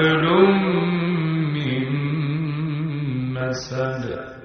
حبل من مسد.